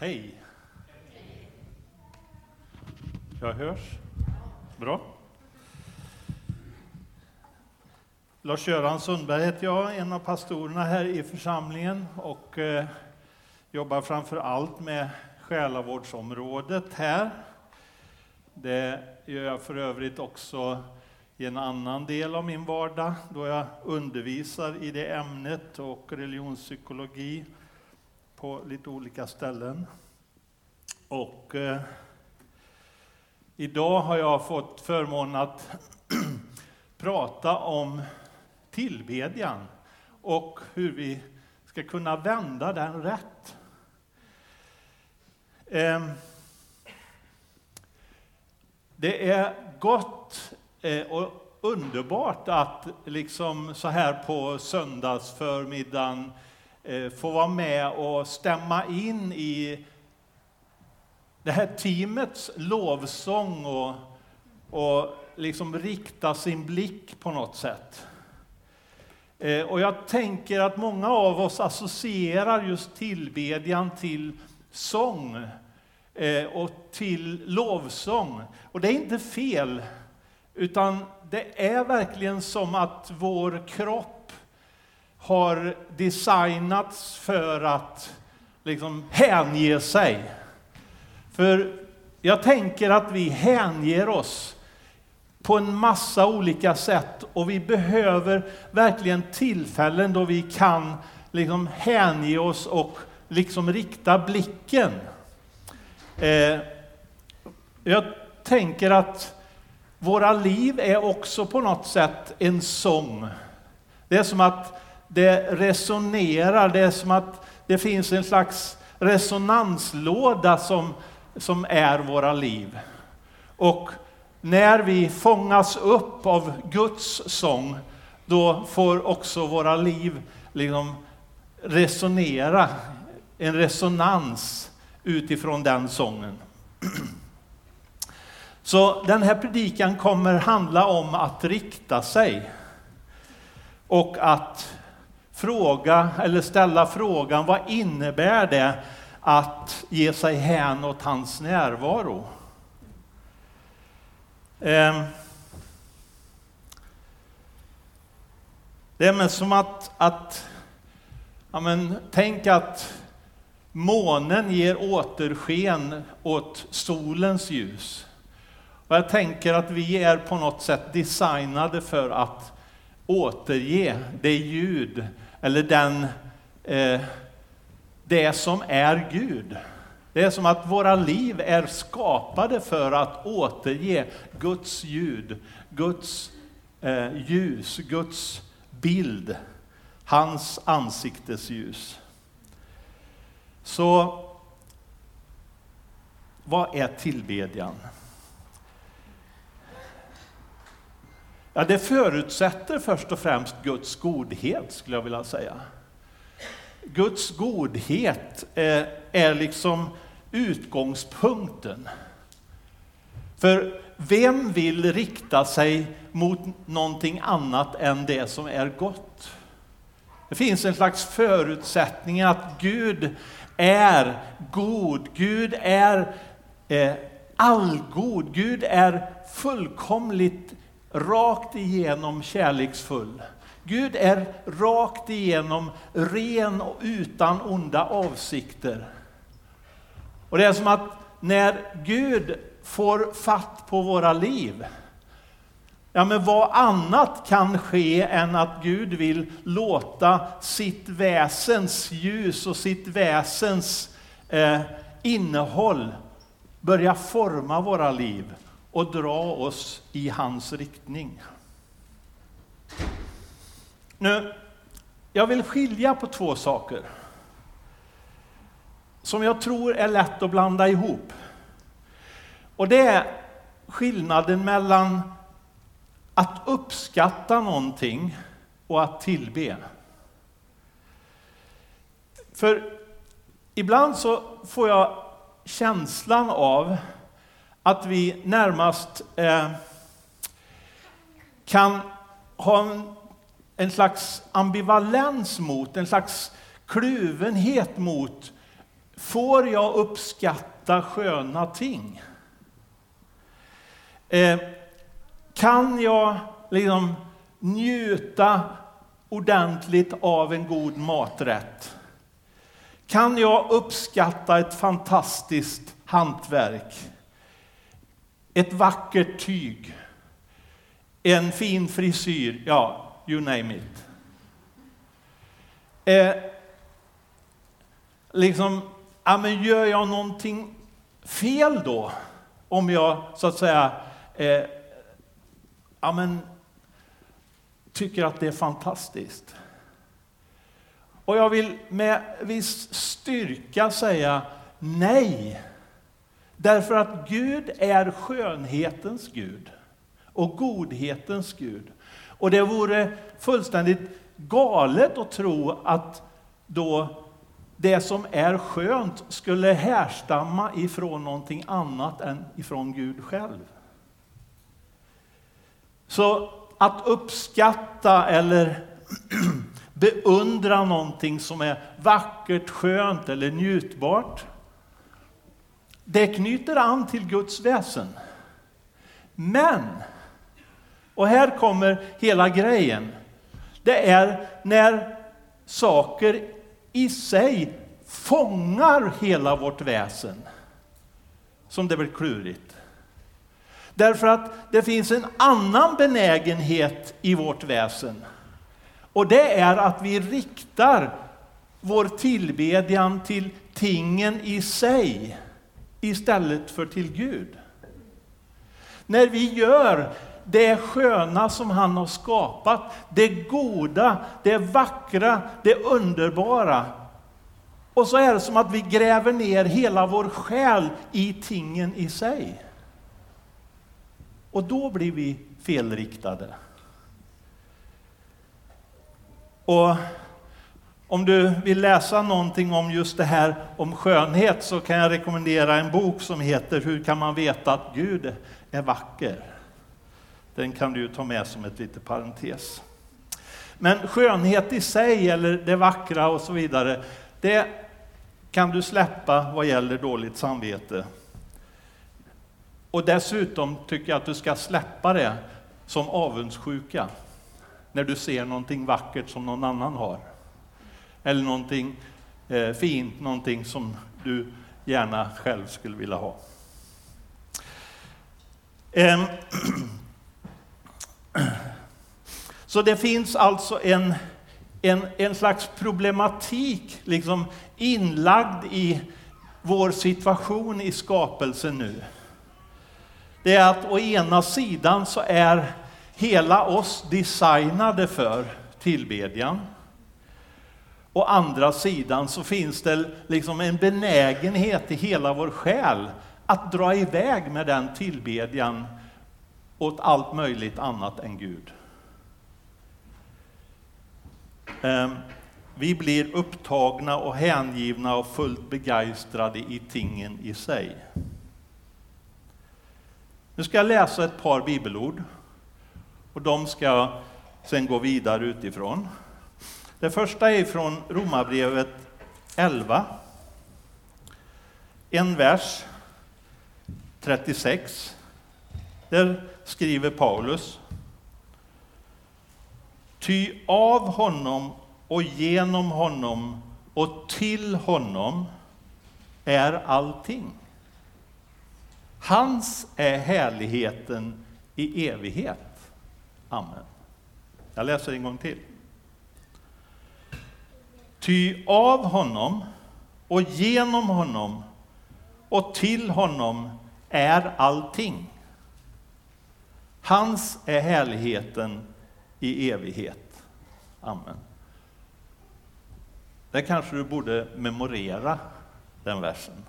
Hej! Jag hörs? Bra. Lars-Göran Sundberg heter jag, en av pastorerna här i församlingen och eh, jobbar framför allt med själavårdsområdet här. Det gör jag för övrigt också i en annan del av min vardag då jag undervisar i det ämnet och religionspsykologi på lite olika ställen. Och eh, idag har jag fått förmånen att prata om tillbedjan och hur vi ska kunna vända den rätt. Eh, det är gott eh, och underbart att liksom så här på söndagsförmiddagen Eh, få vara med och stämma in i det här teamets lovsång och, och liksom rikta sin blick på något sätt. Eh, och jag tänker att många av oss associerar just tillbedjan till sång eh, och till lovsång. Och det är inte fel, utan det är verkligen som att vår kropp har designats för att liksom hänge sig. För jag tänker att vi hänger oss på en massa olika sätt och vi behöver verkligen tillfällen då vi kan liksom hänge oss och liksom rikta blicken. Eh, jag tänker att våra liv är också på något sätt en sång. Det är som att det resonerar, det är som att det finns en slags resonanslåda som, som är våra liv. Och när vi fångas upp av Guds sång, då får också våra liv liksom resonera, en resonans utifrån den sången. Så den här predikan kommer handla om att rikta sig och att fråga eller ställa frågan vad innebär det att ge sig hän åt hans närvaro? Ehm, det är som att, att ja men, tänk att månen ger återsken åt solens ljus. Och jag tänker att vi är på något sätt designade för att återge det ljud eller den, eh, det som är Gud. Det är som att våra liv är skapade för att återge Guds ljud, Guds eh, ljus, Guds bild, hans ansiktes ljus. Så vad är tillbedjan? Ja, det förutsätter först och främst Guds godhet, skulle jag vilja säga. Guds godhet är, är liksom utgångspunkten. För vem vill rikta sig mot någonting annat än det som är gott? Det finns en slags förutsättning att Gud är god, Gud är eh, allgod, Gud är fullkomligt rakt igenom kärleksfull. Gud är rakt igenom ren och utan onda avsikter. Och det är som att när Gud får fatt på våra liv, ja men vad annat kan ske än att Gud vill låta sitt väsens ljus och sitt väsens eh, innehåll börja forma våra liv och dra oss i hans riktning. Nu, jag vill skilja på två saker som jag tror är lätt att blanda ihop. Och det är skillnaden mellan att uppskatta någonting och att tillbe. För ibland så får jag känslan av att vi närmast eh, kan ha en, en slags ambivalens mot, en slags kluvenhet mot får jag uppskatta sköna ting? Eh, kan jag liksom njuta ordentligt av en god maträtt? Kan jag uppskatta ett fantastiskt hantverk? Ett vackert tyg? En fin frisyr? Ja, you name it. Eh, liksom, ja, men gör jag någonting fel då? Om jag så att säga eh, ja, men, tycker att det är fantastiskt. Och jag vill med viss styrka säga nej. Därför att Gud är skönhetens Gud och godhetens Gud. Och det vore fullständigt galet att tro att då det som är skönt skulle härstamma ifrån någonting annat än ifrån Gud själv. Så att uppskatta eller beundra någonting som är vackert, skönt eller njutbart, det knyter an till Guds väsen. Men, och här kommer hela grejen, det är när saker i sig fångar hela vårt väsen som det blir klurigt. Därför att det finns en annan benägenhet i vårt väsen. Och det är att vi riktar vår tillbedjan till tingen i sig istället för till Gud. När vi gör det sköna som han har skapat, det goda, det vackra, det underbara. Och så är det som att vi gräver ner hela vår själ i tingen i sig. Och då blir vi felriktade. Och om du vill läsa någonting om just det här om skönhet så kan jag rekommendera en bok som heter Hur kan man veta att Gud är vacker? Den kan du ta med som ett litet parentes. Men skönhet i sig, eller det vackra och så vidare, det kan du släppa vad gäller dåligt samvete. Och dessutom tycker jag att du ska släppa det som avundsjuka när du ser någonting vackert som någon annan har. Eller någonting eh, fint, någonting som du gärna själv skulle vilja ha. Eh, Så det finns alltså en, en, en slags problematik liksom inlagd i vår situation i skapelsen nu. Det är att å ena sidan så är hela oss designade för tillbedjan. Å andra sidan så finns det liksom en benägenhet i hela vår själ att dra iväg med den tillbedjan åt allt möjligt annat än Gud. Ehm, vi blir upptagna och hängivna och fullt begeistrade i tingen i sig. Nu ska jag läsa ett par bibelord och de ska sen gå vidare utifrån. Det första är från Romarbrevet 11. En vers, 36. Där skriver Paulus. Ty av honom och genom honom och till honom är allting. Hans är härligheten i evighet. Amen. Jag läser en gång till. Ty av honom och genom honom och till honom är allting. Hans är härligheten i evighet. Amen. Det kanske du borde memorera, den versen.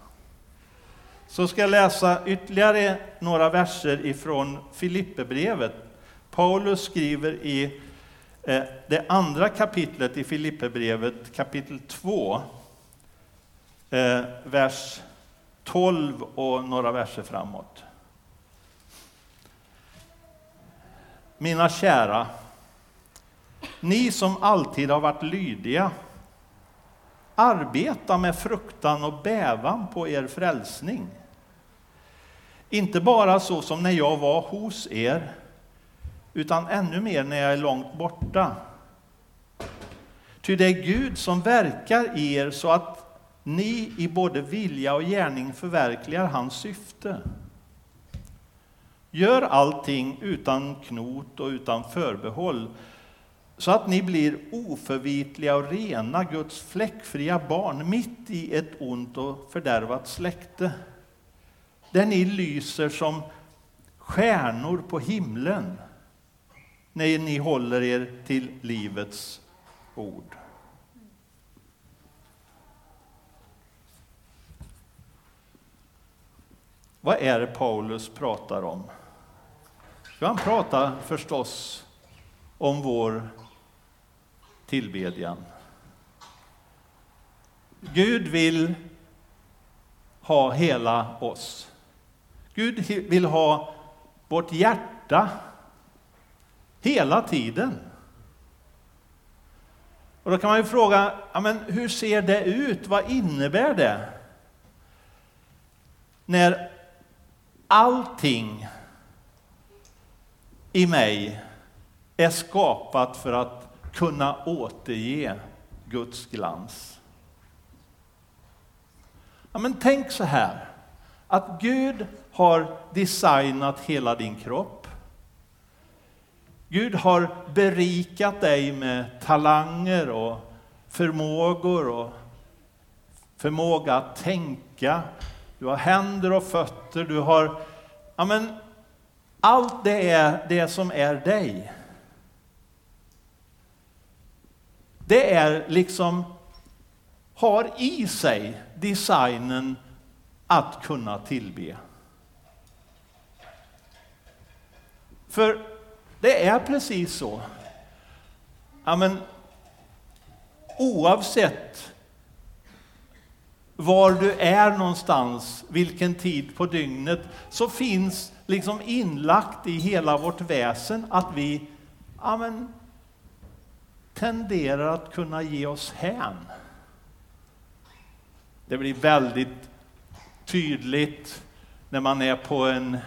Så ska jag läsa ytterligare några verser ifrån Filipperbrevet. Paulus skriver i Eh, det andra kapitlet i Filipperbrevet, kapitel 2, eh, vers 12 och några verser framåt. Mina kära, ni som alltid har varit lydiga, arbeta med fruktan och bävan på er frälsning. Inte bara så som när jag var hos er, utan ännu mer när jag är långt borta. Ty det är Gud som verkar i er så att ni i både vilja och gärning förverkligar hans syfte. Gör allting utan knot och utan förbehåll så att ni blir oförvitliga och rena, Guds fläckfria barn mitt i ett ont och fördärvat släkte. Där ni lyser som stjärnor på himlen när ni håller er till livets ord. Vad är det Paulus pratar om? Jo, han pratar förstås om vår tillbedjan. Gud vill ha hela oss. Gud vill ha vårt hjärta hela tiden. Och då kan man ju fråga, ja, men hur ser det ut? Vad innebär det? När allting i mig är skapat för att kunna återge Guds glans. Ja, men tänk så här, att Gud har designat hela din kropp. Gud har berikat dig med talanger och förmågor och förmåga att tänka. Du har händer och fötter, du har... Ja, men allt det är det som är dig. Det är liksom, har i sig designen att kunna tillbe. För det är precis så. Ja, men, oavsett var du är någonstans, vilken tid på dygnet, så finns liksom inlagt i hela vårt väsen att vi ja, men, tenderar att kunna ge oss hän. Det blir väldigt tydligt när man är på en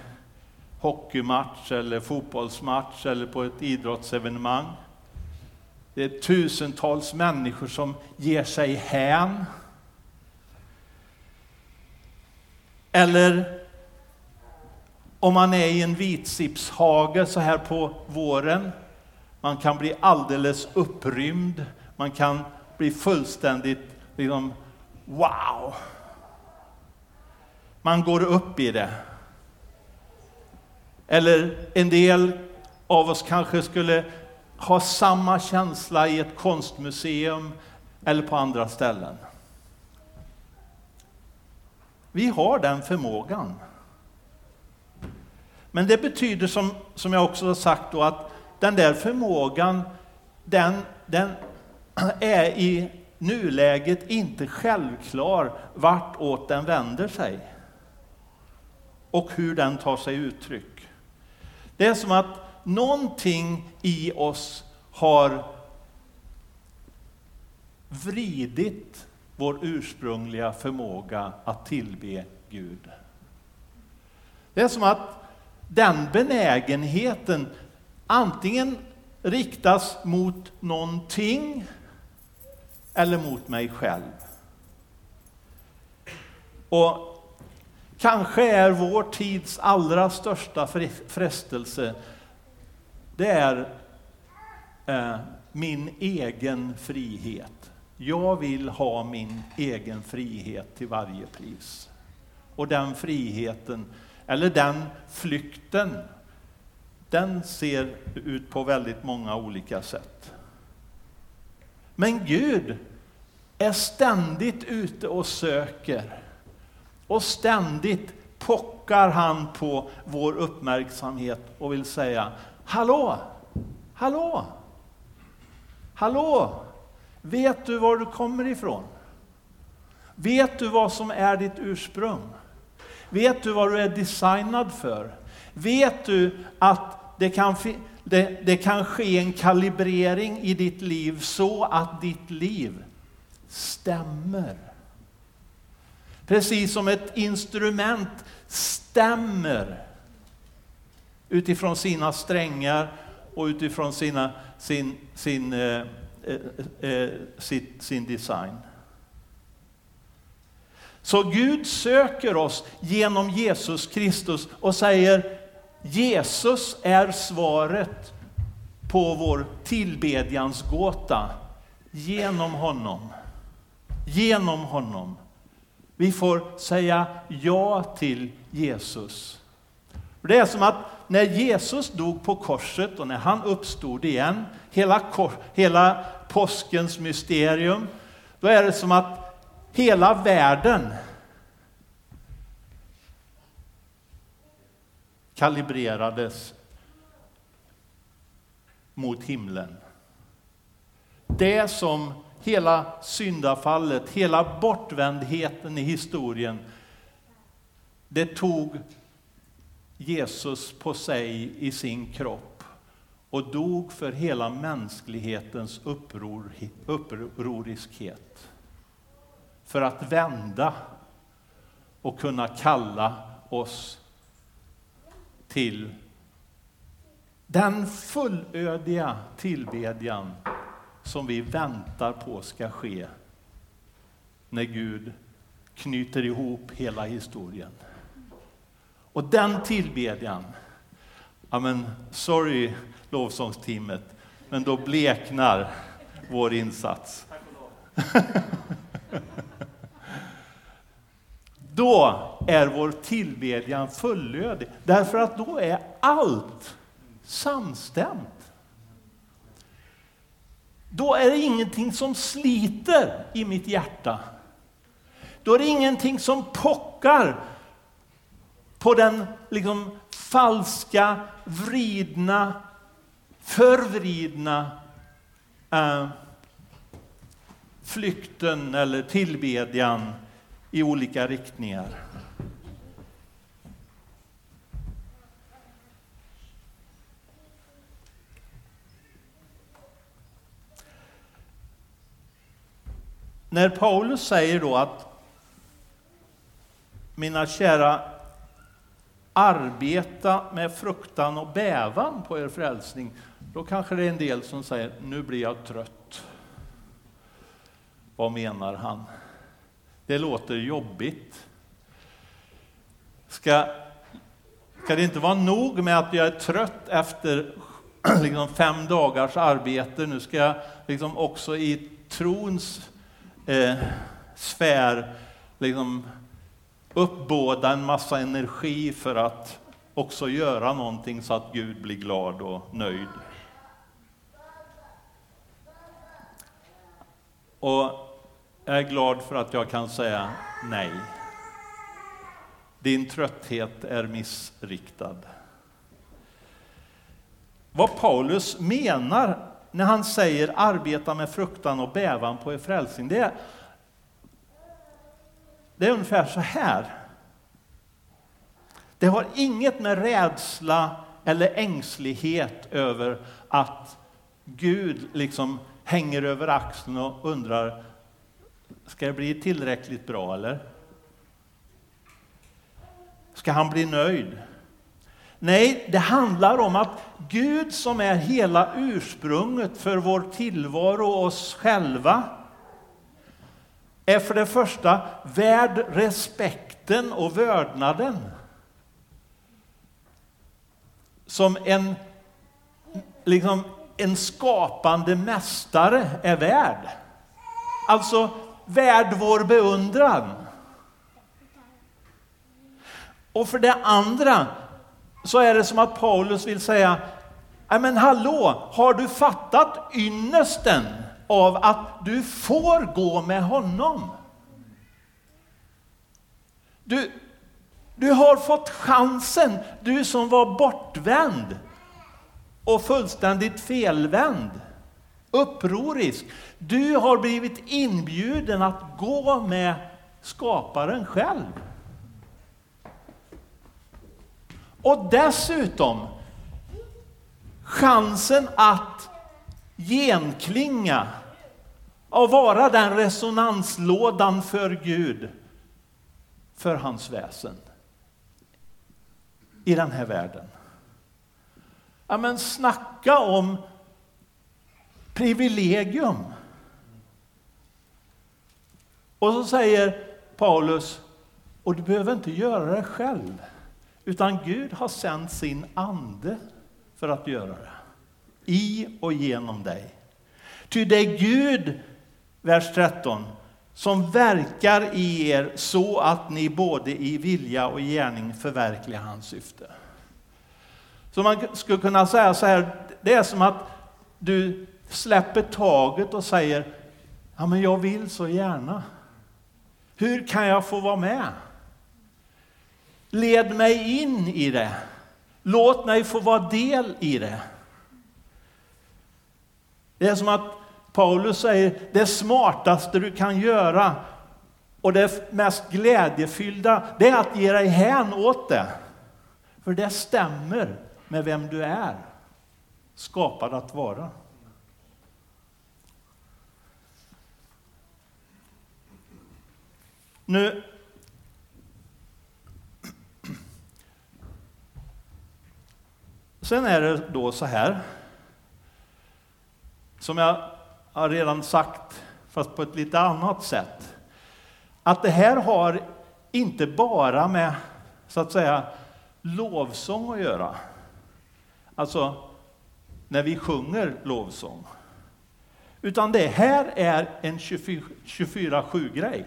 hockeymatch eller fotbollsmatch eller på ett idrottsevenemang. Det är tusentals människor som ger sig hän. Eller om man är i en vitsipshage så här på våren. Man kan bli alldeles upprymd. Man kan bli fullständigt liksom, wow. Man går upp i det. Eller en del av oss kanske skulle ha samma känsla i ett konstmuseum eller på andra ställen. Vi har den förmågan. Men det betyder, som, som jag också har sagt, då, att den där förmågan, den, den är i nuläget inte självklar vartåt den vänder sig och hur den tar sig uttryck. Det är som att någonting i oss har vridit vår ursprungliga förmåga att tillbe Gud. Det är som att den benägenheten antingen riktas mot någonting eller mot mig själv. Och kanske är vår tids allra största frestelse, det är eh, min egen frihet. Jag vill ha min egen frihet till varje pris. Och den friheten, eller den flykten, den ser ut på väldigt många olika sätt. Men Gud är ständigt ute och söker. Och ständigt pockar han på vår uppmärksamhet och vill säga Hallå! Hallå! Hallå! Vet du var du kommer ifrån? Vet du vad som är ditt ursprung? Vet du vad du är designad för? Vet du att det kan, det, det kan ske en kalibrering i ditt liv så att ditt liv stämmer. Precis som ett instrument stämmer utifrån sina strängar och utifrån sina, sin, sin, eh, eh, eh sin, sin design. Så Gud söker oss genom Jesus Kristus och säger Jesus är svaret på vår tillbedjansgåta. Genom honom. Genom honom. Vi får säga ja till Jesus. Det är som att när Jesus dog på korset och när han uppstod igen, hela, hela påskens mysterium, då är det som att hela världen kalibrerades mot himlen. Det som hela syndafallet, hela bortvändheten i historien, det tog Jesus på sig i sin kropp och dog för hela mänsklighetens uppror, upproriskhet. För att vända och kunna kalla oss till den fullödiga tillbedjan som vi väntar på ska ske när Gud knyter ihop hela historien. Och den tillbedjan, ja men sorry lovsångsteamet, men då bleknar vår insats. då är vår tillbedjan fullödig, därför att då är allt samstämt. Då är det ingenting som sliter i mitt hjärta. Då är det ingenting som pockar på den liksom falska, vridna, förvridna eh, flykten eller tillbedjan i olika riktningar. När Paulus säger då att mina kära, arbeta med fruktan och bävan på er frälsning, då kanske det är en del som säger, nu blir jag trött. Vad menar han? Det låter jobbigt. Ska, ska det inte vara nog med att jag är trött efter liksom fem dagars arbete, nu ska jag liksom också i trons eh, sfär liksom uppbåda en massa energi för att också göra någonting så att Gud blir glad och nöjd. Och jag är glad för att jag kan säga nej. Din trötthet är missriktad. Vad Paulus menar när han säger arbeta med fruktan och bävan på er frälsning, det är, det är ungefär så här. Det har inget med rädsla eller ängslighet över att Gud liksom hänger över axeln och undrar, ska det bli tillräckligt bra eller? Ska han bli nöjd? Nej, det handlar om att Gud som är hela ursprunget för vår tillvaro och oss själva är för det första värd respekten och vördnaden som en, liksom, en skapande mästare är värd. Alltså värd vår beundran. Och för det andra så är det som att Paulus vill säga, men hallå, har du fattat ynnesten av att du får gå med honom? Du, du har fått chansen, du som var bortvänd och fullständigt felvänd, upprorisk. Du har blivit inbjuden att gå med skaparen själv. Och dessutom chansen att genklinga och vara den resonanslådan för Gud, för hans väsen i den här världen. Ja, men snacka om privilegium. Och så säger Paulus, och du behöver inte göra det själv, utan Gud har sänt sin ande för att göra det. I och genom dig. Ty det är Gud, vers 13, som verkar i er så att ni både i vilja och gärning förverkligar hans syfte. Så man skulle kunna säga så här, det är som att du släpper taget och säger, ja men jag vill så gärna. Hur kan jag få vara med? Led mig in i det. Låt mig få vara del i det. Det är som att Paulus säger, det smartaste du kan göra och det mest glädjefyllda, det är att ge dig hän åt det. För det stämmer med vem du är, skapad att vara. Nu Sen är det då så här, som jag har redan sagt, fast på ett lite annat sätt, att det här har inte bara med, så att säga, lovsång att göra. Alltså, när vi sjunger lovsång. Utan det här är en 24-7-grej.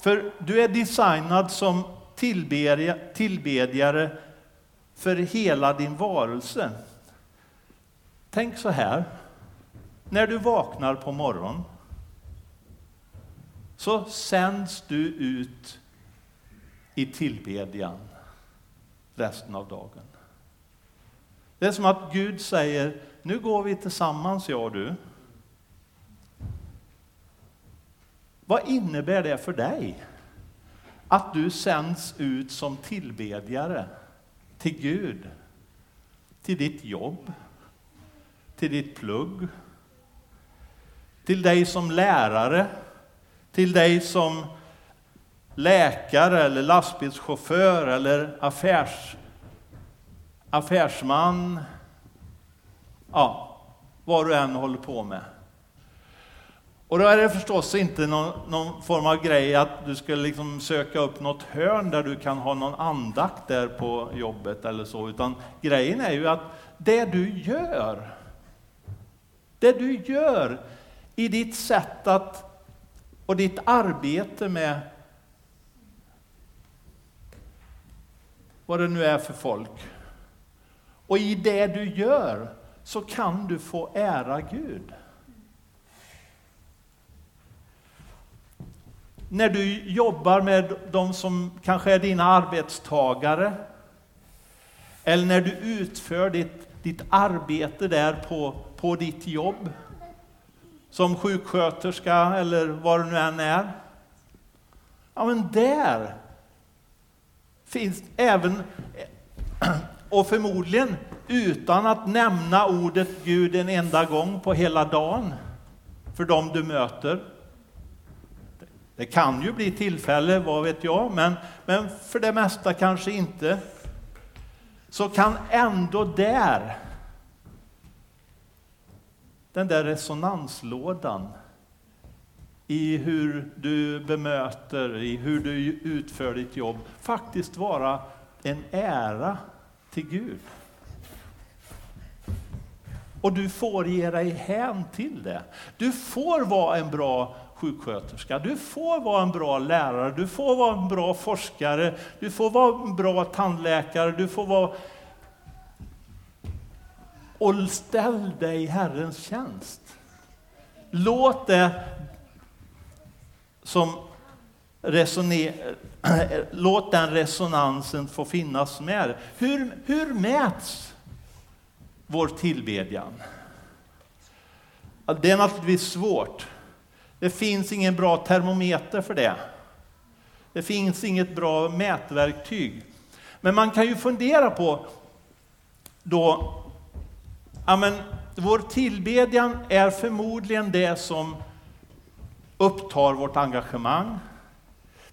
För du är designad som tillbedjare för hela din varelse. Tänk så här, när du vaknar på morgonen så sänds du ut i tillbedjan resten av dagen. Det är som att Gud säger, nu går vi tillsammans jag och du. Vad innebär det för dig? Att du sänds ut som tillbedjare till Gud, till ditt jobb, till ditt plugg, till dig som lärare, till dig som läkare eller lastbilschaufför eller affärs, affärsman. Ja, vad du än håller på med. Och då är det förstås inte någon, någon, form av grej att du ska liksom söka upp något hörn där du kan ha någon andakt där på jobbet eller så, utan grejen är ju att det du gör, det du gör i ditt sätt att, och ditt arbete med vad det nu är för folk, och i det du gör så kan du få ära Gud. När du jobbar med de som kanske är dina arbetstagare, eller när du utför ditt, ditt arbete där på, på ditt jobb, som sjuksköterska eller vad det nu än är. Ja, men där finns även, och förmodligen utan att nämna ordet Gud en enda gång på hela dagen, för dem du möter, det kan ju bli tillfälle, vad vet jag, men, men för det mesta kanske inte. Så kan ändå där, den där resonanslådan i hur du bemöter, i hur du utför ditt jobb, faktiskt vara en ära till Gud. Och du får ge dig hän till det. Du får vara en bra sjuksköterska. Du får vara en bra lärare, du får vara en bra forskare, du får vara en bra tandläkare, du får vara... Och ställ dig i Herrens tjänst. Låt det som resoner... Låt den resonansen få finnas med. Hur, hur mäts vår tillbedjan? Det är naturligtvis svårt. Det finns ingen bra termometer för det. Det finns inget bra mätverktyg. Men man kan ju fundera på då, ja men, vår tillbedjan är förmodligen det som upptar vårt engagemang.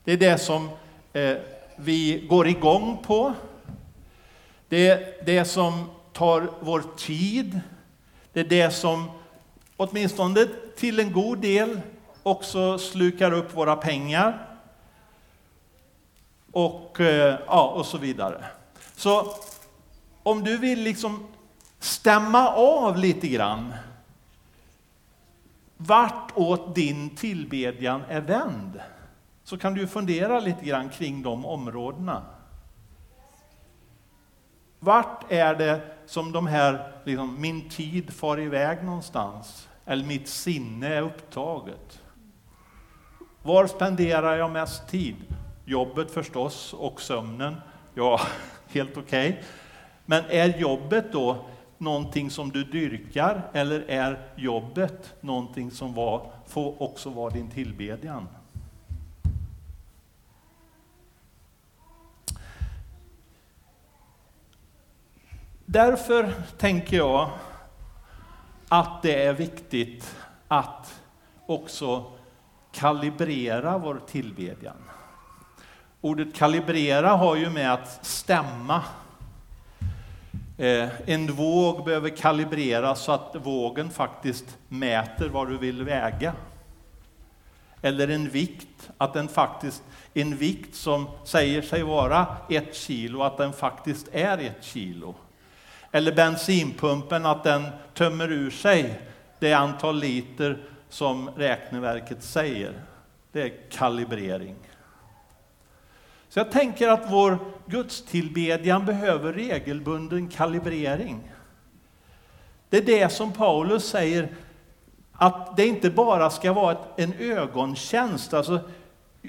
Det är det som eh, vi går igång på. Det är det som tar vår tid. Det är det som åtminstone till en god del också slukar upp våra pengar. Och, eh, ja, och så vidare. Så om du vill liksom stämma av lite grann vartåt din tillbedjan är vänd, så kan du fundera lite grann kring de områdena. Vart är det som de här, liksom, min tid far iväg någonstans? Eller mitt sinne är upptaget? Var spenderar jag mest tid? Jobbet förstås och sömnen. Ja, helt okej. Okay. Men är jobbet då någonting som du dyrkar eller är jobbet någonting som var, får också vara din tillbedjan? Därför tänker jag att det är viktigt att också kalibrera vår tillbedjan. Ordet kalibrera har ju med att stämma. Eh, en våg behöver kalibreras så att vågen faktiskt mäter vad du vill väga. Eller en vikt, att den faktiskt, en vikt som säger sig vara ett kilo, att den faktiskt är ett kilo. Eller bensinpumpen, att den tömmer ur sig det antal liter som räkneverket säger. Det är kalibrering. Så jag tänker att vår gudstillbedjan behöver regelbunden kalibrering. Det är det som Paulus säger, att det inte bara ska vara en ögontjänst, alltså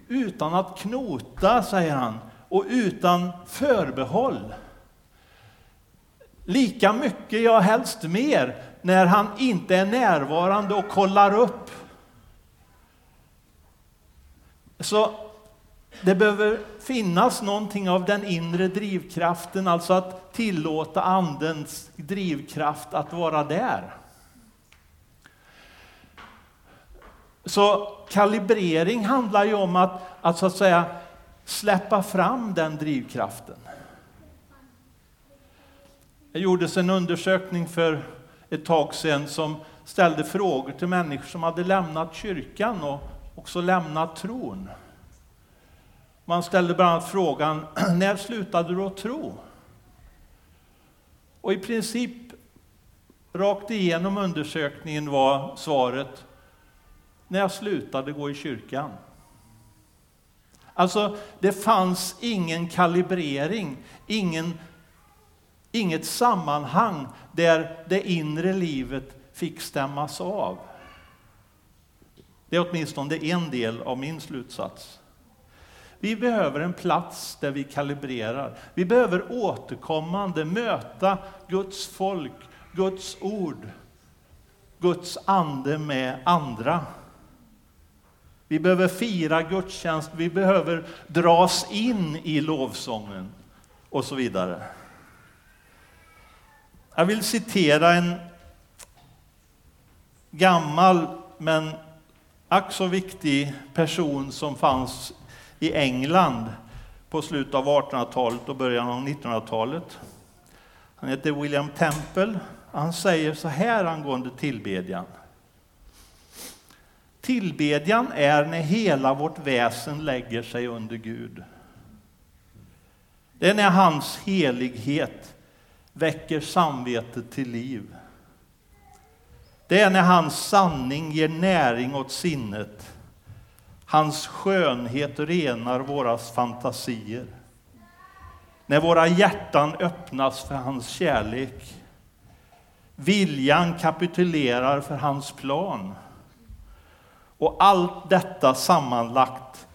utan att knota, säger han, och utan förbehåll. Lika mycket, ja helst mer, när han inte är närvarande och kollar upp. Så det behöver finnas någonting av den inre drivkraften, alltså att tillåta Andens drivkraft att vara där. Så kalibrering handlar ju om att, att, så att säga, släppa fram den drivkraften. Det gjordes en undersökning för ett tag sedan som ställde frågor till människor som hade lämnat kyrkan och också lämnat tron. Man ställde bland annat frågan, när slutade du att tro? Och i princip rakt igenom undersökningen var svaret, när jag slutade gå i kyrkan. Alltså, det fanns ingen kalibrering, ingen, inget sammanhang där det inre livet fick stämmas av. Det är åtminstone en del av min slutsats. Vi behöver en plats där vi kalibrerar. Vi behöver återkommande möta Guds folk, Guds ord, Guds ande med andra. Vi behöver fira gudstjänst, vi behöver dras in i lovsången och så vidare. Jag vill citera en gammal men ack så viktig person som fanns i England på slutet av 1800-talet och början av 1900-talet. Han heter William Temple. Han säger så här angående tillbedjan. Tillbedjan är när hela vårt väsen lägger sig under Gud. Det är när hans helighet väcker samvetet till liv. Det är när hans sanning ger näring åt sinnet Hans skönhet renar våra fantasier. När våra hjärtan öppnas för hans kärlek. Viljan kapitulerar för hans plan. Och allt detta sammanlagt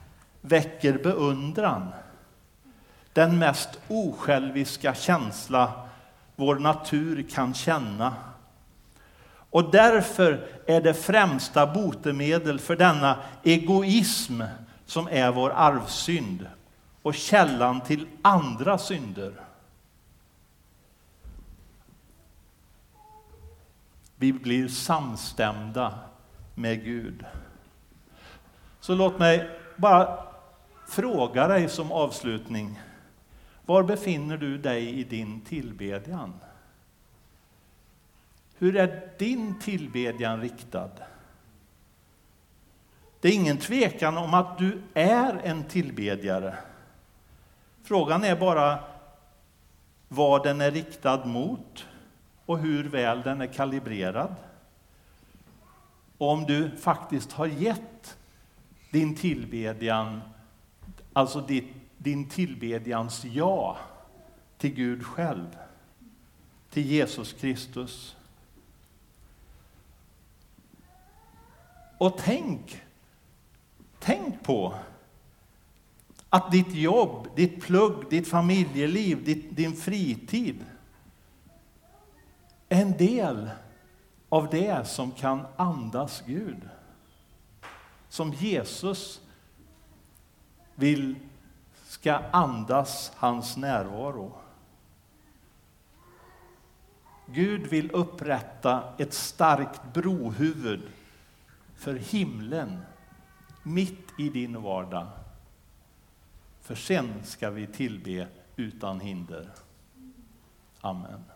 väcker beundran. Den mest osjälviska känsla vår natur kan känna och därför är det främsta botemedel för denna egoism som är vår arvsynd och källan till andra synder. Vi blir samstämda med Gud. Så låt mig bara fråga dig som avslutning. Var befinner du dig i din tillbedjan? Hur är din tillbedjan riktad? Det är ingen tvekan om att du är en tillbedjare. Frågan är bara vad den är riktad mot och hur väl den är kalibrerad. Och om du faktiskt har gett din tillbedjan, alltså ditt din tillbedjans ja till Gud själv, till Jesus Kristus. Och tänk, tänk på att ditt jobb, ditt plugg, ditt familjeliv, ditt, din fritid är en del av det som kan andas Gud. Som Jesus vill ska andas hans närvaro. Gud vill upprätta ett starkt brohuvud för himlen mitt i din vardag. För sen ska vi tillbe utan hinder. Amen.